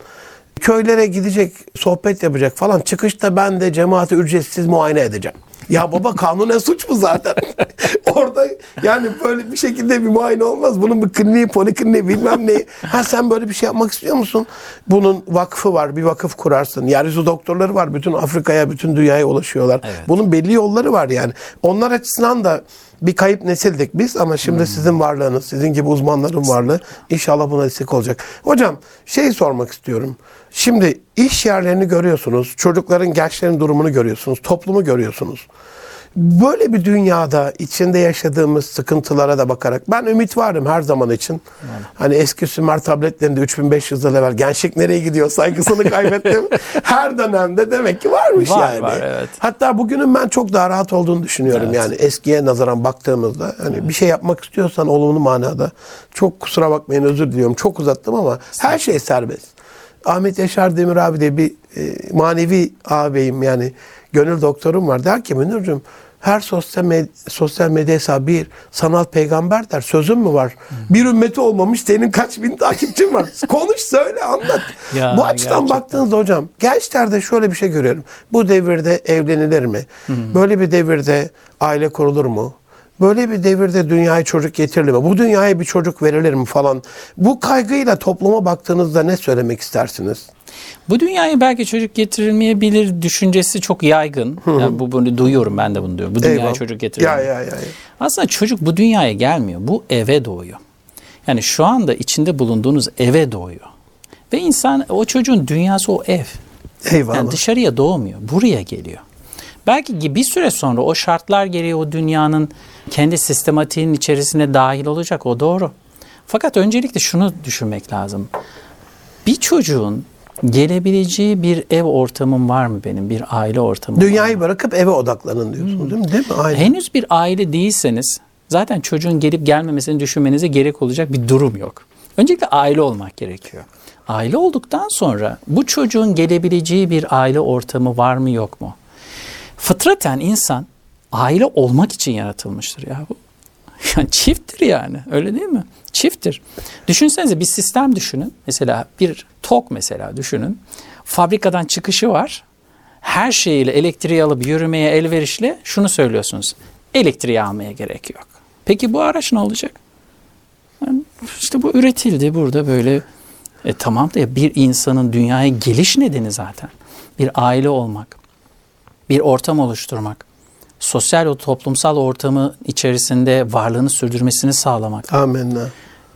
Köylere gidecek, sohbet yapacak falan. Çıkışta ben de cemaati ücretsiz muayene edeceğim. Ya baba kanunen suç mu zaten? Orada yani böyle bir şekilde bir muayene olmaz. Bunun bir kliniği, polikliniği bilmem ne. Ha sen böyle bir şey yapmak istiyor musun? Bunun vakfı var. Bir vakıf kurarsın. Yeryüzü doktorları var. Bütün Afrika'ya, bütün dünyaya ulaşıyorlar. Bunun belli yolları var yani. Onlar açısından da bir kayıp nesildik biz ama şimdi sizin varlığınız, sizin gibi uzmanların varlığı inşallah buna destek olacak. Hocam şey sormak istiyorum. Şimdi iş yerlerini görüyorsunuz, çocukların, gençlerin durumunu görüyorsunuz, toplumu görüyorsunuz. Böyle bir dünyada içinde yaşadığımız sıkıntılara da bakarak ben ümit varım her zaman için. Hani eski Sümer tabletlerinde 3500 yıl evvel gençlik nereye gidiyor saygısını kaybettim. her dönemde demek ki varmış Var, yani. var, evet. Hatta bugünün ben çok daha rahat olduğunu düşünüyorum yani eskiye nazaran baktığımızda. Hani bir şey yapmak istiyorsan olumlu manada çok kusura bakmayın özür diliyorum çok uzattım ama her şey serbest. Ahmet Yaşar Demir abi de bir e, manevi ağabeyim yani gönül doktorum var. Der ki Münir'cim her sosyal, med- sosyal medya hesabı bir sanal peygamber der. Sözün mü var? Bir ümmeti olmamış senin kaç bin takipçin var. Konuş söyle anlat. Ya, Bu açıdan gerçekten. baktığınızda hocam gençlerde şöyle bir şey görüyorum. Bu devirde evlenilir mi? Böyle bir devirde aile kurulur mu? Böyle bir devirde dünyaya çocuk getirilir mi? Bu dünyaya bir çocuk verilir mi falan? Bu kaygıyla topluma baktığınızda ne söylemek istersiniz? Bu dünyaya belki çocuk getirilmeyebilir düşüncesi çok yaygın. Yani bu bunu duyuyorum ben de bunu diyorum. Bu dünyaya Eyvallah. çocuk Ya getirilmiyor. ya ya. ya. Aslında çocuk bu dünyaya gelmiyor. Bu eve doğuyor. Yani şu anda içinde bulunduğunuz eve doğuyor. Ve insan o çocuğun dünyası o ev. Eyvallah. Yani dışarıya doğmuyor. Buraya geliyor. Belki bir süre sonra o şartlar gereği o dünyanın kendi sistematiğinin içerisine dahil olacak. O doğru. Fakat öncelikle şunu düşünmek lazım. Bir çocuğun gelebileceği bir ev ortamım var mı benim? Bir aile ortamım var mı? Dünyayı bırakıp eve odaklanın diyorsunuz değil mi? Değil mi? Aynen. Henüz bir aile değilseniz zaten çocuğun gelip gelmemesini düşünmenize gerek olacak bir durum yok. Öncelikle aile olmak gerekiyor. Aile olduktan sonra bu çocuğun gelebileceği bir aile ortamı var mı yok mu? Fıtraten insan aile olmak için yaratılmıştır ya. Yani çifttir yani öyle değil mi? Çifttir. Düşünsenize bir sistem düşünün. Mesela bir tok mesela düşünün. Fabrikadan çıkışı var. Her şeyiyle elektriği alıp yürümeye elverişli şunu söylüyorsunuz. Elektriği almaya gerek yok. Peki bu araç ne olacak? Yani işte bu üretildi burada böyle. E tamam da bir insanın dünyaya geliş nedeni zaten. Bir aile olmak, bir ortam oluşturmak, sosyal o toplumsal ortamı içerisinde varlığını sürdürmesini sağlamak. Amenna.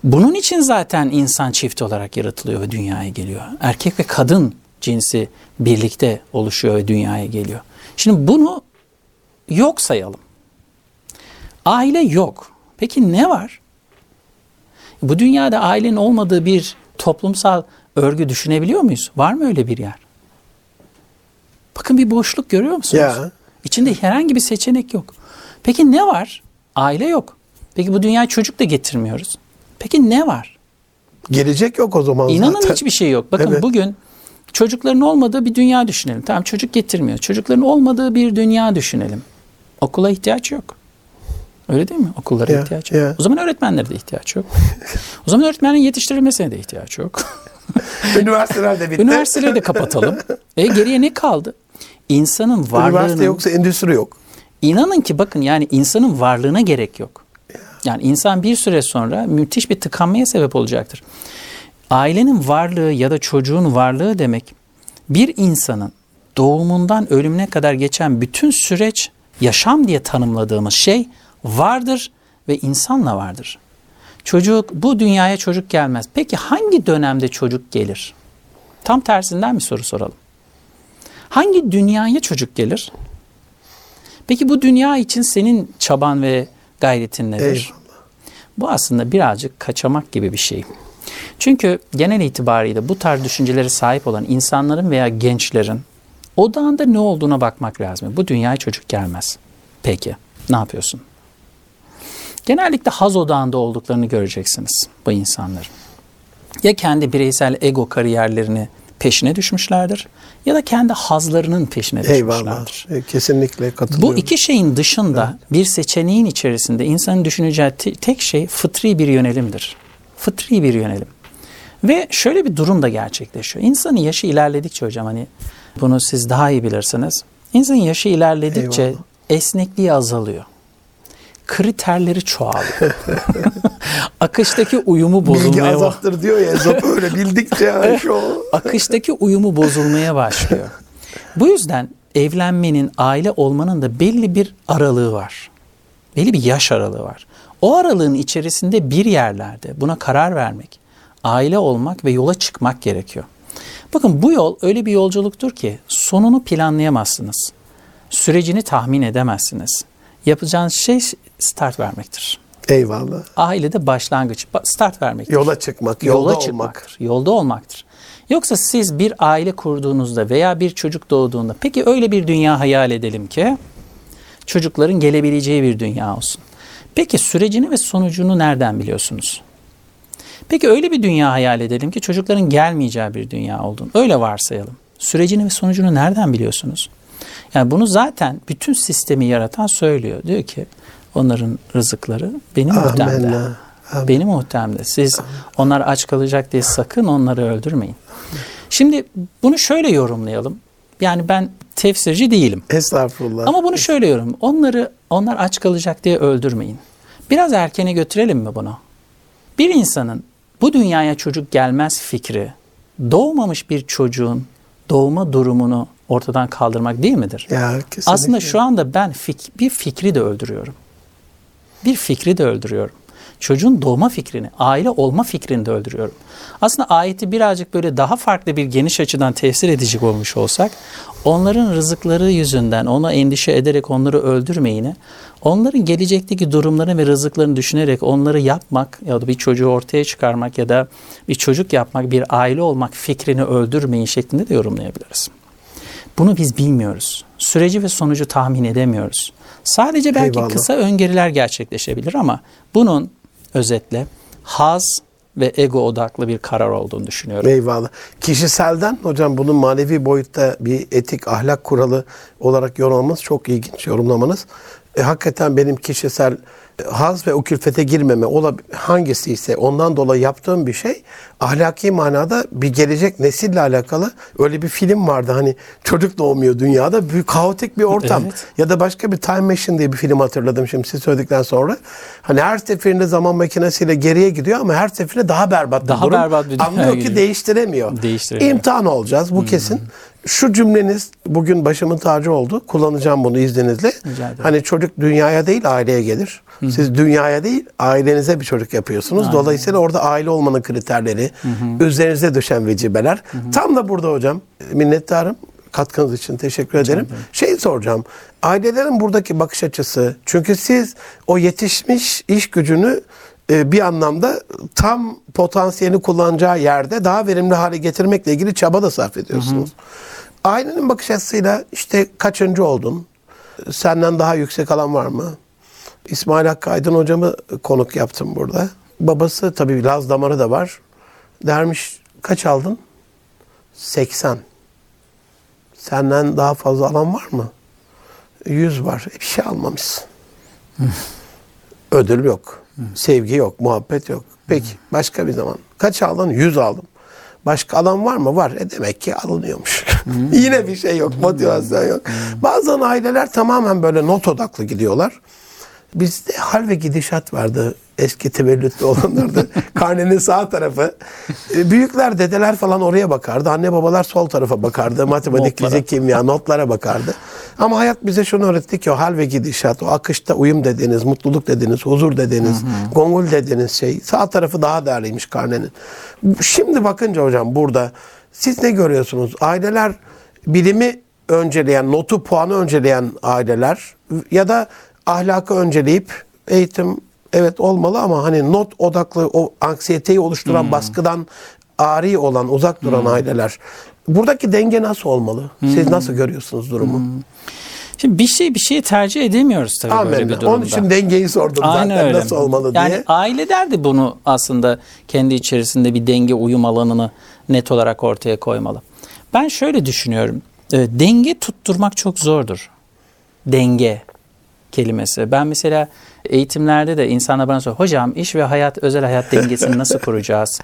Bunun için zaten insan çift olarak yaratılıyor ve dünyaya geliyor. Erkek ve kadın cinsi birlikte oluşuyor ve dünyaya geliyor. Şimdi bunu yok sayalım. Aile yok. Peki ne var? Bu dünyada ailenin olmadığı bir toplumsal örgü düşünebiliyor muyuz? Var mı öyle bir yer? Bakın bir boşluk görüyor musunuz? Ya. İçinde herhangi bir seçenek yok. Peki ne var? Aile yok. Peki bu dünyaya çocuk da getirmiyoruz. Peki ne var? Gelecek yok o zaman İnanın zaten. hiçbir şey yok. Bakın Evet. bugün çocukların olmadığı bir dünya düşünelim. Tamam çocuk getirmiyor. Çocukların olmadığı bir dünya düşünelim. Okula ihtiyaç yok. Öyle değil mi? Okullara Ya, ihtiyaç yok. ya. O zaman öğretmenlere de ihtiyaç yok. o zaman öğretmenlerin yetiştirilmesine de ihtiyaç yok. Üniversiteler de bitti. Üniversiteleri de kapatalım. E geriye ne kaldı? İnsanın Üniversite varlığının yoksa endüstri yok. İnanın ki bakın yani insanın varlığına gerek yok. Yani insan bir süre sonra müthiş bir tıkanmaya sebep olacaktır. Ailenin varlığı ya da çocuğun varlığı demek bir insanın doğumundan ölümüne kadar geçen bütün süreç yaşam diye tanımladığımız şey vardır ve insanla vardır. Çocuk bu dünyaya çocuk gelmez. Peki hangi dönemde çocuk gelir? Tam tersinden bir soru soralım. Hangi dünyaya çocuk gelir? Peki bu dünya için senin çaban ve gayretin nedir? Eyvallah. Bu aslında birazcık kaçamak gibi bir şey. Çünkü genel itibariyle bu tarz düşüncelere sahip olan insanların veya gençlerin odağında ne olduğuna bakmak lazım. Bu dünyaya çocuk gelmez. Peki ne yapıyorsun? Genellikle haz odağında olduklarını göreceksiniz bu insanların. Ya kendi bireysel ego kariyerlerini peşine düşmüşlerdir ya da kendi hazlarının peşine Eyvallah. düşmüşlerdir. E, Kesinlikle katılıyorum. Bu iki şeyin dışında bir seçeneğin içerisinde insanın düşüneceği te- tek şey fıtri bir yönelimdir. Fıtri bir yönelim. Ve şöyle bir durum da gerçekleşiyor. İnsanın yaşı ilerledikçe hocam hani bunu siz daha iyi bilirsiniz. İnsanın yaşı ilerledikçe Eyvallah. esnekliği azalıyor. Kriterleri çoğalıyor. Akıştaki uyumu Bilgi bozulmaya başlıyor. azaltır diyor ya Ezop öyle bildikçe yani şu akıştaki uyumu bozulmaya başlıyor. Bu yüzden evlenmenin, aile olmanın da belli bir aralığı var. Belli bir yaş aralığı var. O aralığın içerisinde bir yerlerde buna karar vermek, aile olmak ve yola çıkmak gerekiyor. Bakın bu yol öyle bir yolculuktur ki sonunu planlayamazsınız. Sürecini tahmin edemezsiniz. Yapacağınız şey start vermektir. Eyvallah. Ailede başlangıç, ba- start vermektir Yola çıkmak, yolda yola olmak. çıkmaktır. Yolda olmaktır. Yoksa siz bir aile kurduğunuzda veya bir çocuk doğduğunda peki öyle bir dünya hayal edelim ki çocukların gelebileceği bir dünya olsun. Peki sürecini ve sonucunu nereden biliyorsunuz? Peki öyle bir dünya hayal edelim ki çocukların gelmeyeceği bir dünya olduğunu. Öyle varsayalım. Sürecini ve sonucunu nereden biliyorsunuz? Yani bunu zaten bütün sistemi yaratan söylüyor. Diyor ki onların rızıkları benim muhtemde. Benim muhtemde. Siz onlar aç kalacak diye sakın onları öldürmeyin. Şimdi bunu şöyle yorumlayalım. Yani ben tefsirci değilim. Estağfurullah. Ama bunu şöyle yorum. Onları onlar aç kalacak diye öldürmeyin. Biraz erkene götürelim mi bunu? Bir insanın bu dünyaya çocuk gelmez fikri doğmamış bir çocuğun doğma durumunu ortadan kaldırmak değil midir? ya, kesinlikle. Aslında şu anda ben fik- bir fikri de öldürüyorum. Bir fikri de öldürüyorum. Çocuğun doğma fikrini, aile olma fikrini de öldürüyorum. Aslında ayeti birazcık böyle daha farklı bir geniş açıdan tefsir edecek olmuş olsak, onların rızıkları yüzünden ona endişe ederek onları öldürmeyini, onların gelecekteki durumlarını ve rızıklarını düşünerek onları yapmak ya da bir çocuğu ortaya çıkarmak ya da bir çocuk yapmak, bir aile olmak fikrini öldürmeyin şeklinde de yorumlayabiliriz. Bunu biz bilmiyoruz. Süreci ve sonucu tahmin edemiyoruz. Sadece belki Eyvallah. kısa öngörüler gerçekleşebilir ama bunun özetle haz ve ego odaklı bir karar olduğunu düşünüyorum. Eyvallah. Kişiselden hocam bunun manevi boyutta bir etik ahlak kuralı olarak yorumlamanız çok ilginç yorumlamanız. E, hakikaten benim kişisel haz ve o külfete girmeme ola hangisi ise ondan dolayı yaptığım bir şey ahlaki manada bir gelecek nesille alakalı öyle bir film vardı hani çocuk doğmuyor dünyada büyük kaotik bir ortam Evet. ya da başka bir Time Machine diye bir film hatırladım şimdi siz söyledikten sonra. Hani her seferinde zaman makinesiyle geriye gidiyor ama her seferinde daha berbat bir Daha durum. berbat bir Anlıyor ki gidiyor. değiştiremiyor. Değiştiremiyor. İmtihan olacağız bu kesin. Şu cümleniz bugün başımın tacı oldu. Kullanacağım bunu izninizle. Hani çocuk dünyaya değil aileye gelir. Siz dünyaya değil ailenize bir çocuk yapıyorsunuz. Dolayısıyla orada aile olmanın kriterleri, üzerinize düşen vecibeler. Tam da burada hocam minnettarım. Katkınız için teşekkür ederim. Şey soracağım. Ailelerin buradaki bakış açısı. Çünkü siz o yetişmiş iş gücünü e, bir anlamda tam potansiyelini kullanacağı yerde daha verimli hale getirmekle ilgili çaba da sarf ediyorsunuz. Ailenin bakış açısıyla işte kaçıncı oldun? Senden daha yüksek alan var mı? İsmail Hakkı Aydın hocamı konuk yaptım burada. Babası tabii Laz damarı da var. Dermiş kaç aldın? 80. Senden daha fazla alan var mı? 100 var. E, bir şey almamışsın. Ödül yok. Sevgi yok. Muhabbet yok. Peki başka bir zaman. Kaç aldın? 100 aldım. Başka alan var mı? Var. E demek ki alınıyormuş. Yine bir şey yok. Motivasyon yok. Bazen aileler tamamen böyle not odaklı gidiyorlar. Bizde hal ve gidişat vardı. Eski tevellütlü olanlarda. Karnenin sağ tarafı. E, Büyükler, dedeler falan oraya bakardı. Anne babalar sol tarafa bakardı. Matematik, fizik, kimya notlara bakardı. Ama hayat bize şunu öğretti ki o hal ve gidişat, o akışta uyum dediğiniz, mutluluk dediğiniz, huzur dediğiniz, gongul dediğiniz şey sağ tarafı daha değerliymiş karnenin. Şimdi bakınca hocam burada siz ne görüyorsunuz? Aileler bilimi önceleyen, notu puanı önceleyen aileler ya da ahlakı önceleyip eğitim evet olmalı ama hani not odaklı o anksiyeteyi oluşturan baskıdan ari olan, uzak duran aileler. Buradaki denge nasıl olmalı? Siz nasıl görüyorsunuz durumu? Şimdi bir şey bir şeyi tercih edemiyoruz tabii böyle Amin. bir durumda. Onun için dengeyi sordum Aynen zaten öyle. nasıl olmalı yani diye. aileler de bunu aslında kendi içerisinde bir denge uyum alanını net olarak ortaya koymalı. Ben şöyle düşünüyorum. E, denge tutturmak çok zordur. Denge kelimesi. Ben mesela eğitimlerde de insanlar bana soruyor. Hocam iş ve hayat, özel hayat dengesini nasıl kuracağız?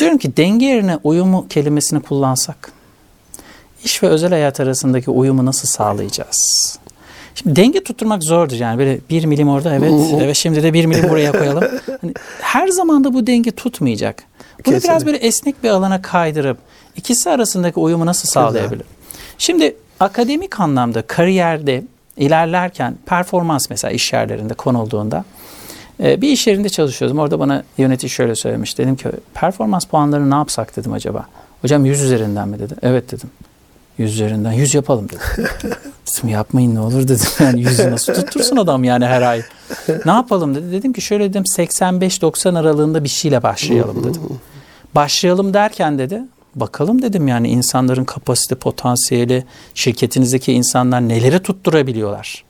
Diyorum ki denge yerine uyumu kelimesini kullansak. İş ve özel hayat arasındaki uyumu nasıl sağlayacağız? Şimdi denge tutturmak zordur yani böyle bir milim orada evet evet şimdi de bir milim buraya koyalım. Hani her zaman da bu denge tutmayacak. Bunu biraz Kesinlikle. böyle esnek bir alana kaydırıp ikisi arasındaki uyumu nasıl sağlayabilir? Şimdi akademik anlamda kariyerde ilerlerken performans mesela iş yerlerinde konulduğunda e, bir iş yerinde çalışıyordum. Orada bana yönetici şöyle söylemiş. Dedim ki performans puanları ne yapsak dedim acaba. Hocam 100 üzerinden mi dedi. Evet dedim. 100 üzerinden 100 yapalım dedim. dedim yapmayın ne olur dedim. Yani 100'ü nasıl tuttursun adam yani her ay. Ne yapalım dedi. Dedim ki şöyle dedim 85-90 aralığında bir şeyle başlayalım dedim. Başlayalım derken dedi bakalım dedim yani insanların kapasite potansiyeli şirketinizdeki insanlar neleri tutturabiliyorlar.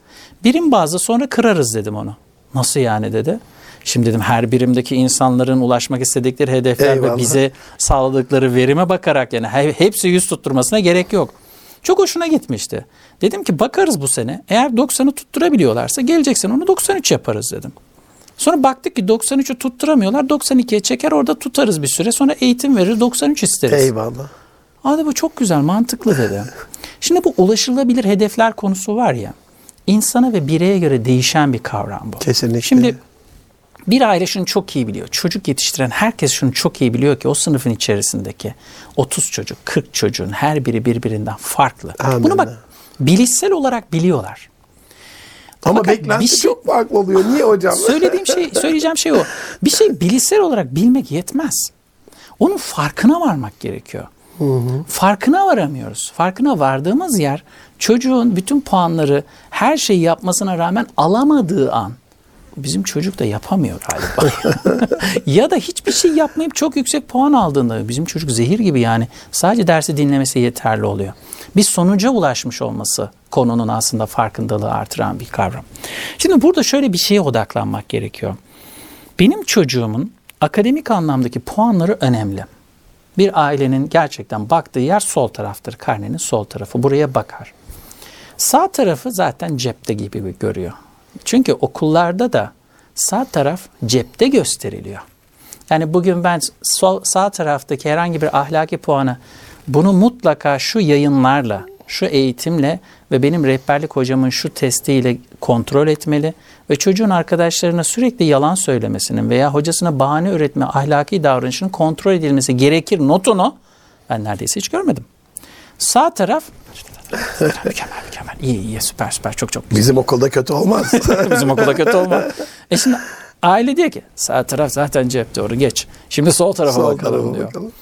Birim bazı sonra kırarız dedim onu. Nasıl yani dedi. Şimdi dedim her birimdeki insanların ulaşmak istedikleri hedefler Eyvallah. ve bize sağladıkları verime bakarak yani he- hepsi yüz tutturmasına gerek yok. Çok hoşuna gitmişti. Dedim ki bakarız bu sene. Eğer 90'ı tutturabiliyorlarsa gelecek sene onu 93 yaparız dedim. Sonra baktık ki 93'ü tutturamıyorlar. 92'ye çeker orada tutarız bir süre. Sonra eğitim verir 93 isteriz. Eyvallah. Abi bu çok güzel mantıklı dedi. Şimdi bu ulaşılabilir hedefler konusu var ya. insana ve bireye göre değişen bir kavram bu. Kesinlikle. Şimdi bir aile şunu çok iyi biliyor. Çocuk yetiştiren herkes şunu çok iyi biliyor ki o sınıfın içerisindeki 30 çocuk, 40 çocuğun her biri birbirinden farklı. Amenna. Bunu bak bilişsel olarak biliyorlar. Ama Fakat beklenti şey- çok farklı oluyor. Niye hocam? Söylediğim şey, söyleyeceğim şey o. Bir şey bilişsel olarak bilmek yetmez. Onun farkına varmak gerekiyor. Farkına varamıyoruz. Farkına vardığımız yer çocuğun bütün puanları her şeyi yapmasına rağmen alamadığı an. Bizim çocuk da yapamıyor galiba. ya da hiçbir şey yapmayıp çok yüksek puan aldığında bizim çocuk zehir gibi yani sadece dersi dinlemesi yeterli oluyor. Bir sonuca ulaşmış olması konunun aslında farkındalığı artıran bir kavram. Şimdi burada şöyle bir şeye odaklanmak gerekiyor. Benim çocuğumun akademik anlamdaki puanları önemli. Bir ailenin gerçekten baktığı yer sol taraftır. Karnenin sol tarafı. Buraya bakar. Sağ tarafı zaten cepte gibi görüyor. Çünkü okullarda da sağ taraf cepte gösteriliyor. Yani bugün ben sol, sağ taraftaki herhangi bir ahlaki puanı bunu mutlaka şu yayınlarla, şu eğitimle ve benim rehberlik hocamın şu testiyle kontrol etmeli ve çocuğun arkadaşlarına sürekli yalan söylemesinin veya hocasına bahane üretme ahlaki davranışının kontrol edilmesi gerekir notunu ben neredeyse hiç görmedim. Sağ taraf mükemmel mükemmel iyi iyi süper süper çok çok güzel. Bizim okulda kötü olmaz. Bizim okulda kötü olma. E şimdi aile diyor ki sağ taraf zaten cep doğru geç. Şimdi sol tarafa Sol bakalım tarafa diyor. bakalım.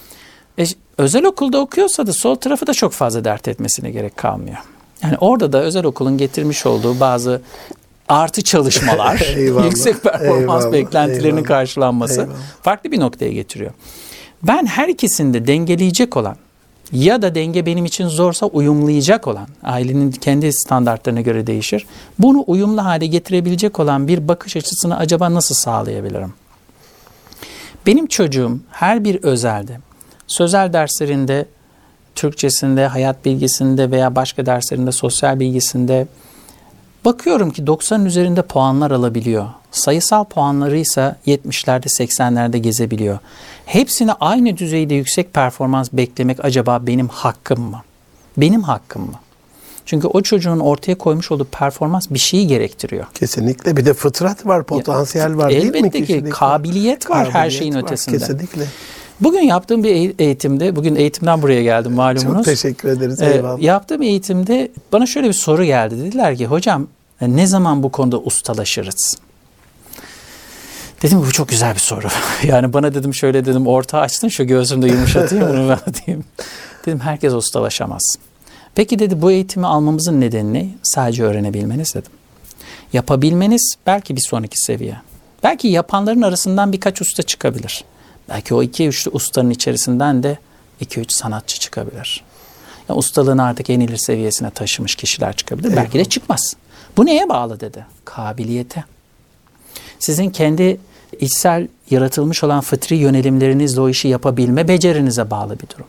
E, özel okulda okuyorsa da sol tarafı da çok fazla dert etmesine gerek kalmıyor. Yani orada da özel okulun getirmiş olduğu bazı artı çalışmalar, Eyvallah, yüksek performans eyvallah, beklentilerinin eyvallah, karşılanması eyvallah. farklı bir noktaya getiriyor. Ben her ikisinde dengeleyecek olan ya da denge benim için zorsa uyumlayacak olan, ailenin kendi standartlarına göre değişir. Bunu uyumlu hale getirebilecek olan bir bakış açısını acaba nasıl sağlayabilirim? Benim çocuğum her bir özelde, sözel derslerinde, Türkçesinde, hayat bilgisinde veya başka derslerinde, sosyal bilgisinde bakıyorum ki 90 üzerinde puanlar alabiliyor. Sayısal puanları ise 70'lerde 80'lerde gezebiliyor. Hepsine aynı düzeyde yüksek performans beklemek acaba benim hakkım mı? Benim hakkım mı? Çünkü o çocuğun ortaya koymuş olduğu performans bir şeyi gerektiriyor. Kesinlikle. Bir de fıtrat var, potansiyel var değil mi? Elbette ki kabiliyet var her Kabiliyet şeyin var, ötesinde. Kesinlikle. Bugün yaptığım bir eğ- eğitimde, bugün eğitimden buraya geldim malumunuz. Çok teşekkür ederiz. Ee, Eyvallah. yaptığım eğitimde bana şöyle bir soru geldi. Dediler ki hocam e, ne zaman bu konuda ustalaşırız? Dedim bu çok güzel bir soru. Yani bana dedim şöyle dedim orta açtın şu göğsümde yumuşatayım bunu ben diyeyim. Dedim herkes ustalaşamaz. Peki dedi bu eğitimi almamızın nedeni ne? Sadece öğrenebilmeniz dedim. Yapabilmeniz belki bir sonraki seviye. Belki yapanların arasından birkaç usta çıkabilir. Belki o iki üçlü ustanın içerisinden de iki üç sanatçı çıkabilir. Ya ustalığını artık en ileri seviyesine taşımış kişiler çıkabilir. Belki de çıkmaz. Bu neye bağlı dedi? Kabiliyete. Sizin kendi içsel yaratılmış olan fıtri yönelimlerinizle o işi yapabilme becerinize bağlı bir durum.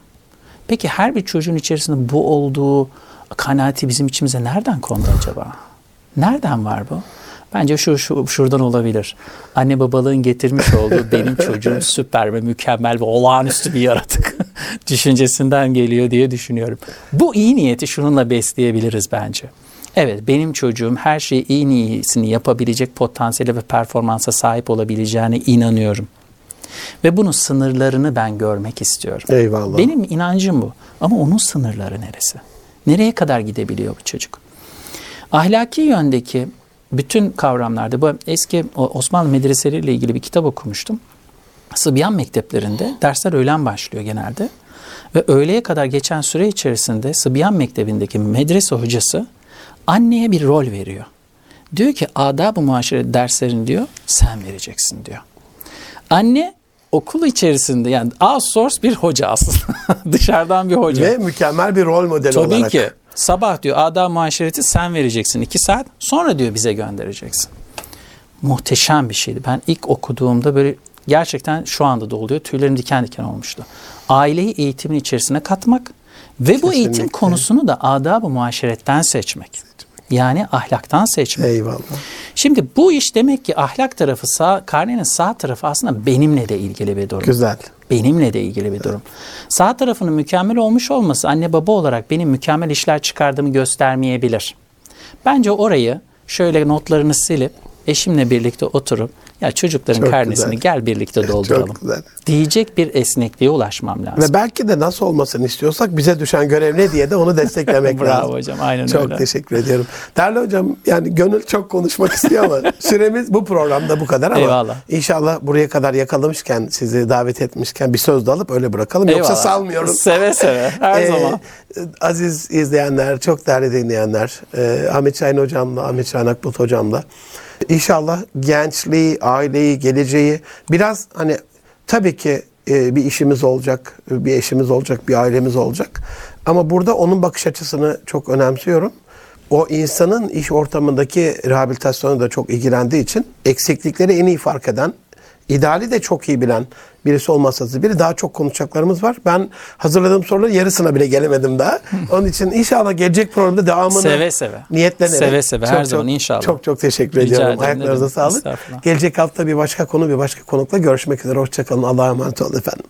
Peki her bir çocuğun içerisinde bu olduğu kanaati bizim içimize nereden kondu acaba? Nereden var bu? Bence şu, şu şuradan olabilir. Anne babalığın getirmiş olduğu benim çocuğum süper ve mükemmel ve olağanüstü bir yaratık düşüncesinden geliyor diye düşünüyorum. Bu iyi niyeti şununla besleyebiliriz bence. Evet benim çocuğum her şeyi en iyisini yapabilecek potansiyele ve performansa sahip olabileceğine inanıyorum. Ve bunun sınırlarını ben görmek istiyorum. Eyvallah. Benim inancım bu. Ama onun sınırları neresi? Nereye kadar gidebiliyor bu çocuk? Ahlaki yöndeki bütün kavramlarda bu eski Osmanlı medreseleriyle ilgili bir kitap okumuştum. Sıbyan mekteplerinde dersler öğlen başlıyor genelde. Ve öğleye kadar geçen süre içerisinde Sıbyan mektebindeki medrese hocası anneye bir rol veriyor. Diyor ki adab-ı muaşeret derslerini diyor sen vereceksin diyor. Anne okul içerisinde yani outsource bir hoca aslında. Dışarıdan bir hoca. Ve mükemmel bir rol modeli Tabii olarak. ki. Sabah diyor ada muaşereti sen vereceksin iki saat. Sonra diyor bize göndereceksin. Muhteşem bir şeydi. Ben ilk okuduğumda böyle gerçekten şu anda da oluyor. Tüylerim diken diken olmuştu. Aileyi eğitimin içerisine katmak ve bu eğitim konusunu da adab-ı muaşeretten seçmek. Yani ahlaktan seçmek. Eyvallah. Şimdi bu iş demek ki ahlak tarafı sağ, karnenin sağ tarafı aslında benimle de ilgili bir durum. Güzel. Benimle de ilgili bir durum. Sağ tarafının mükemmel olmuş olması anne baba olarak benim mükemmel işler çıkardığımı göstermeyebilir. Bence orayı şöyle notlarını silip eşimle birlikte oturup ya çocukların Çok karnesini güzel. gel birlikte dolduralım. Çok. Diyecek bir esnekliğe ulaşmam lazım. Ve belki de nasıl olmasını istiyorsak bize düşen görev ne diye de onu desteklemek Bravo lazım. hocam, aynen çok öyle. teşekkür ediyorum. Değerli hocam yani gönül çok konuşmak istiyor ama süremiz bu programda bu kadar ama Eyvallah. inşallah buraya kadar yakalamışken sizi davet etmişken bir söz de alıp öyle bırakalım. Yoksa Eyvallah. salmıyoruz. Seve seve her Ee, zaman. Aziz izleyenler, çok değerli dinleyenler, e, Ahmet Şahin hocamla, Ahmet Şahin Akbulut hocamla inşallah gençliği, aileyi, geleceği biraz hani tabii ki e, bir işimiz olacak, bir eşimiz olacak, bir ailemiz olacak. Ama burada onun bakış açısını çok önemsiyorum. O insanın iş ortamındaki rehabilitasyonu da çok ilgilendiği için eksiklikleri en iyi fark eden, ideali de çok iyi bilen birisi olmasa biri daha çok konuşacaklarımız var. Ben hazırladığım soruların yarısına bile gelemedim daha. Onun için inşallah gelecek programda devamını Seve seve. niyetlenerek. Seve seve, her zaman inşallah. Çok çok teşekkür Rica ediyorum. ederim, Ayaklarınıza sağlık. Gelecek hafta bir başka konu bir başka konukla görüşmek üzere. Hoşçakalın. Allah'a emanet olun efendim.